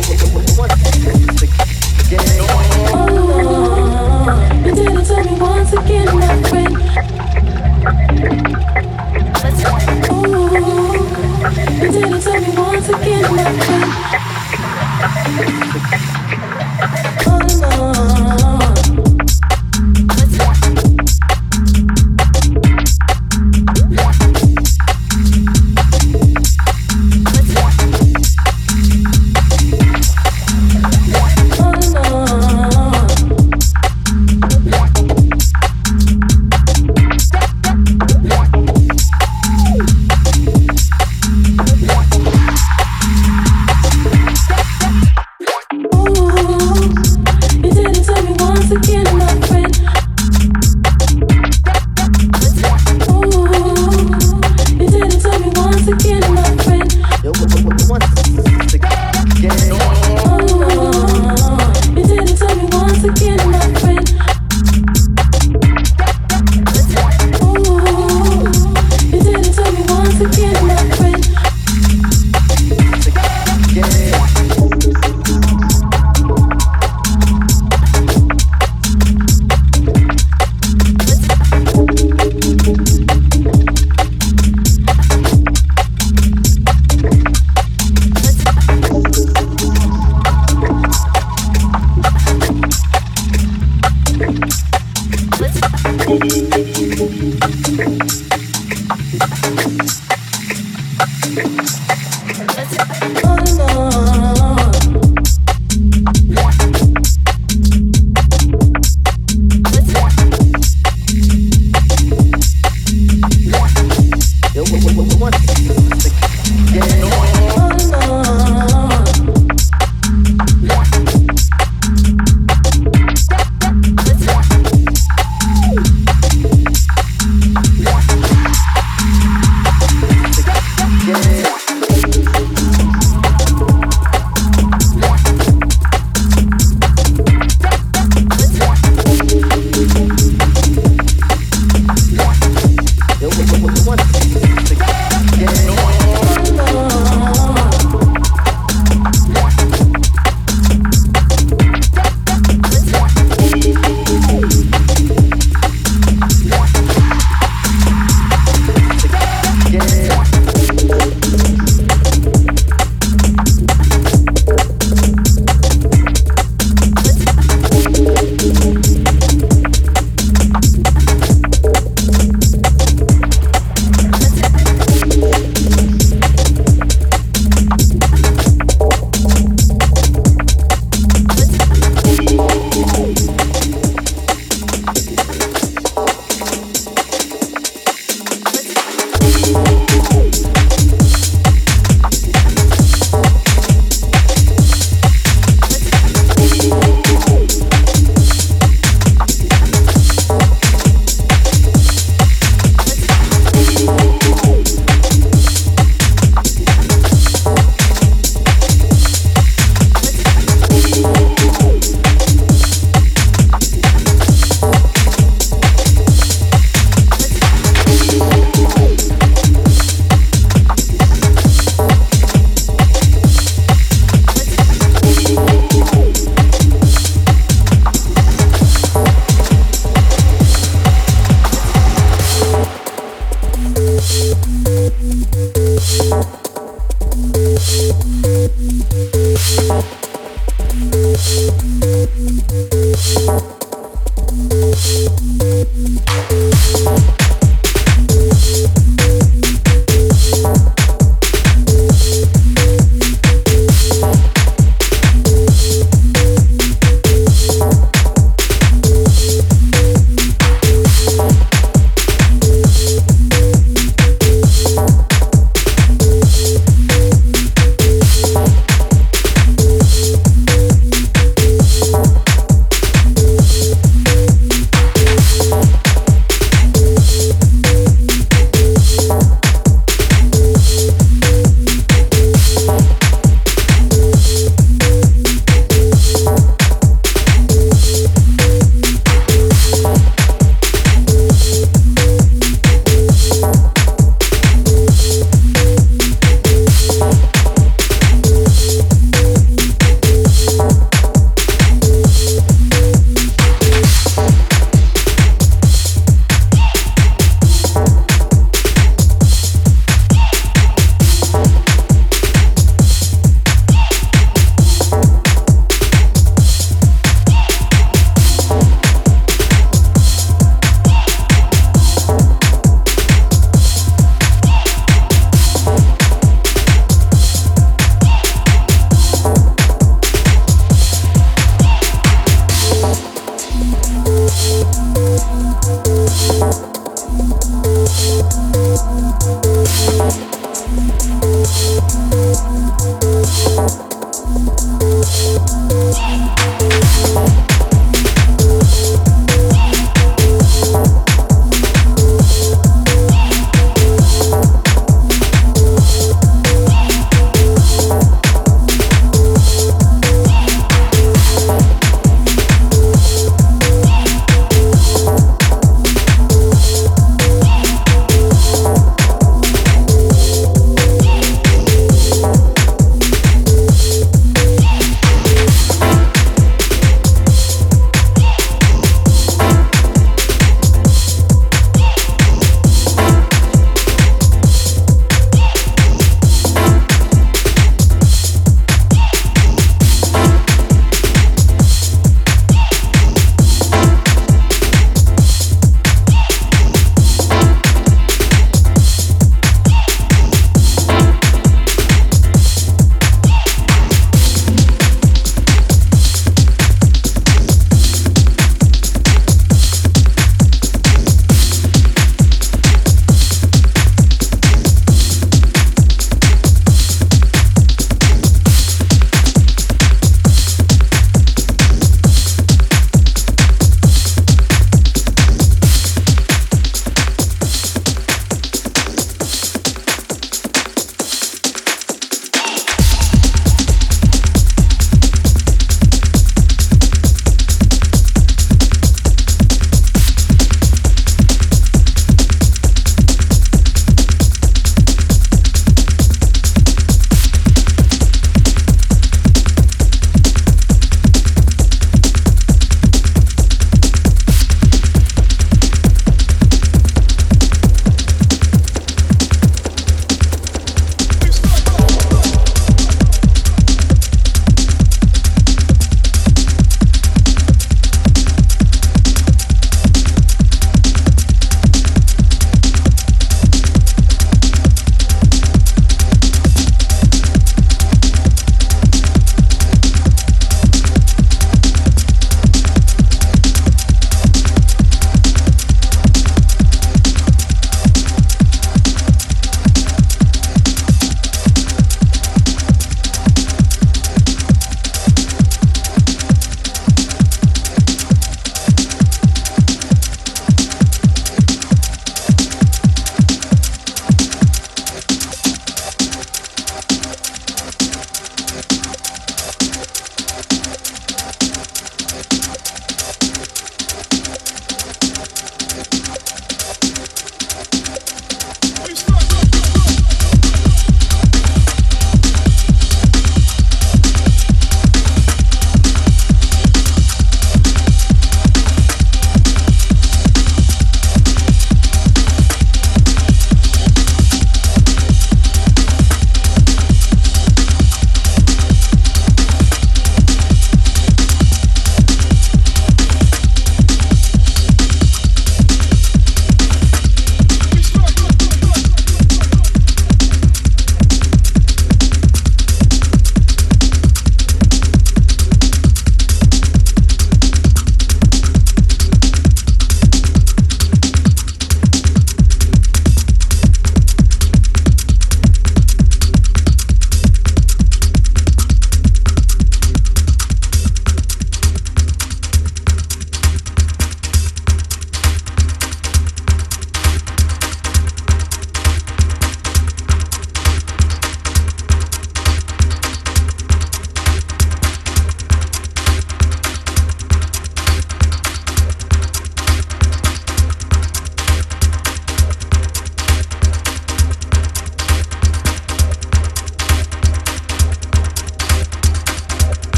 what, what, what, what,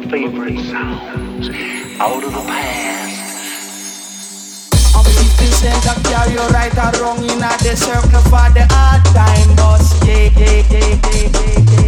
your favorite sounds out of the past. I'm says I carry you right or wrong in a circle for the hard time, boss. Yeah, yeah, yeah, yeah, yeah, yeah.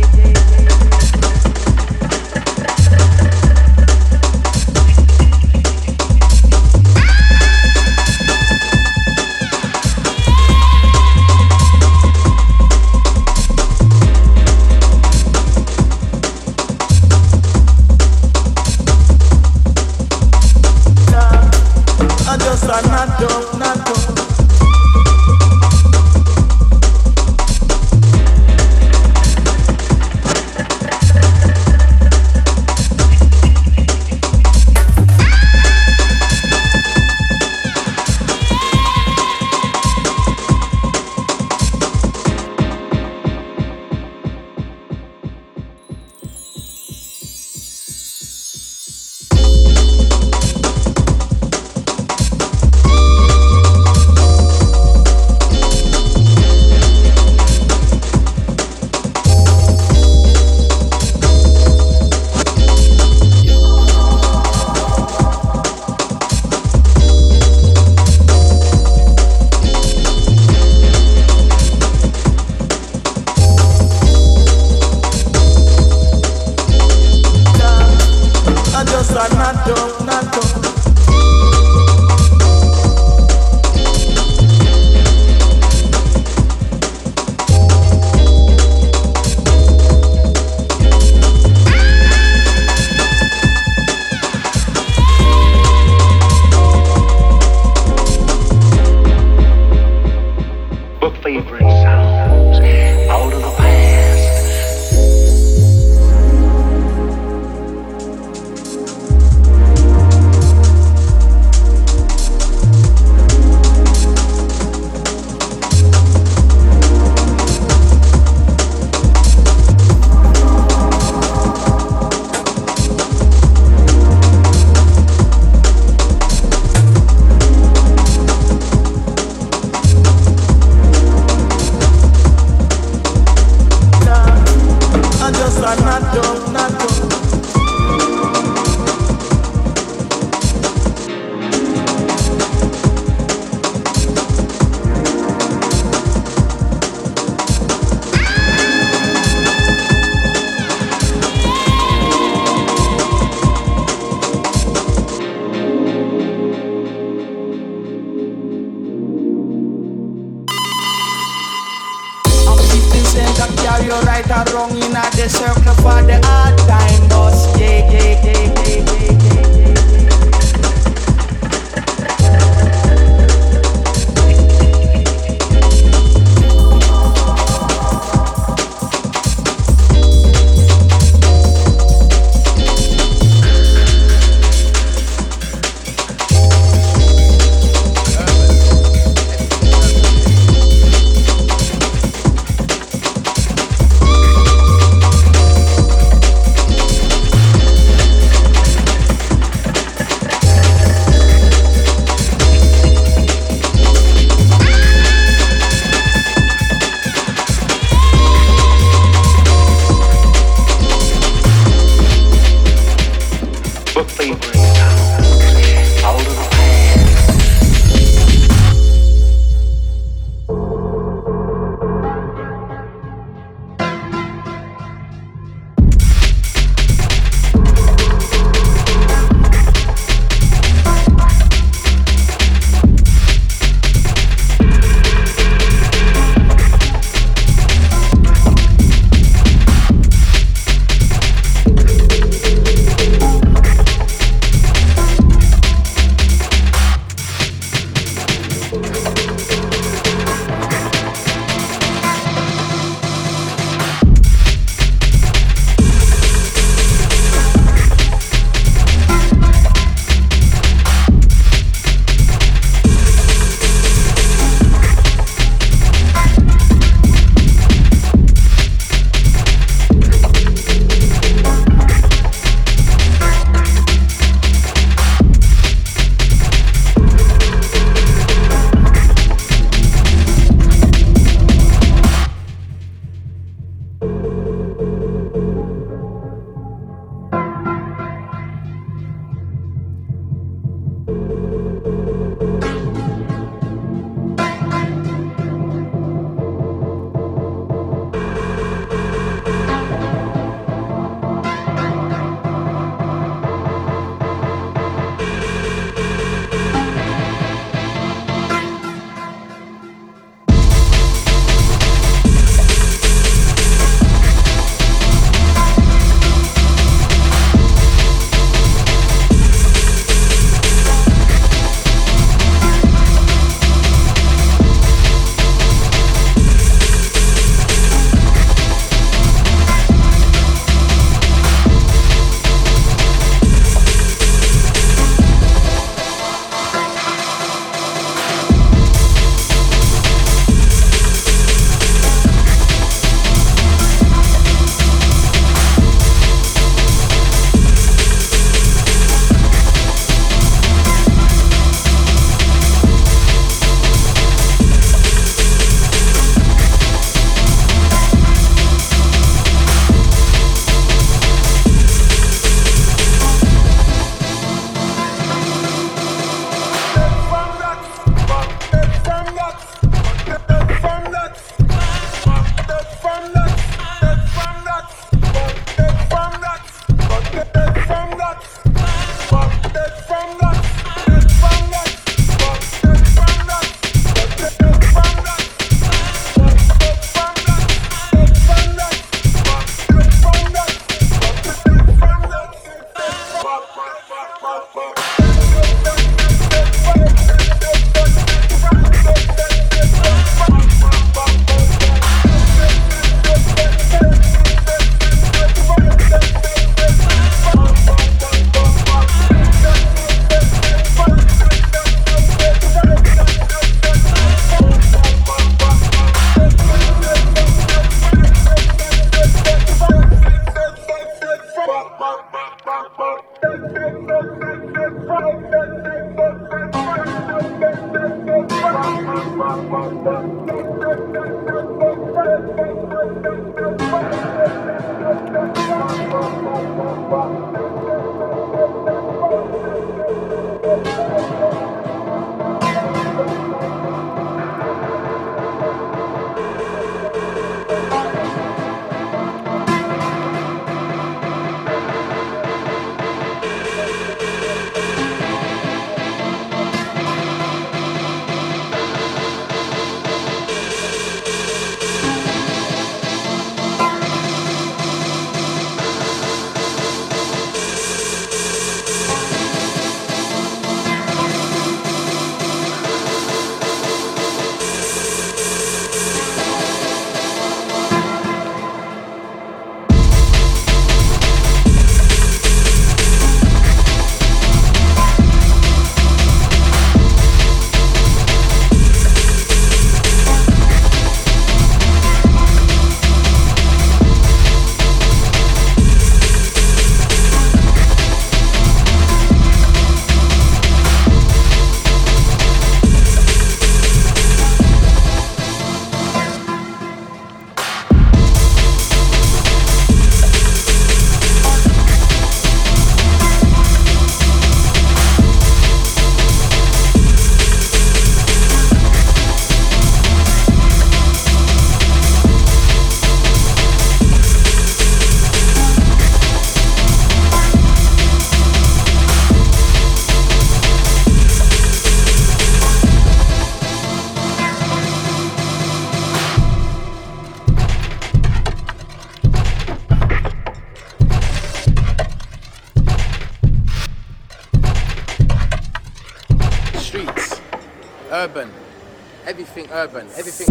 Urban, everything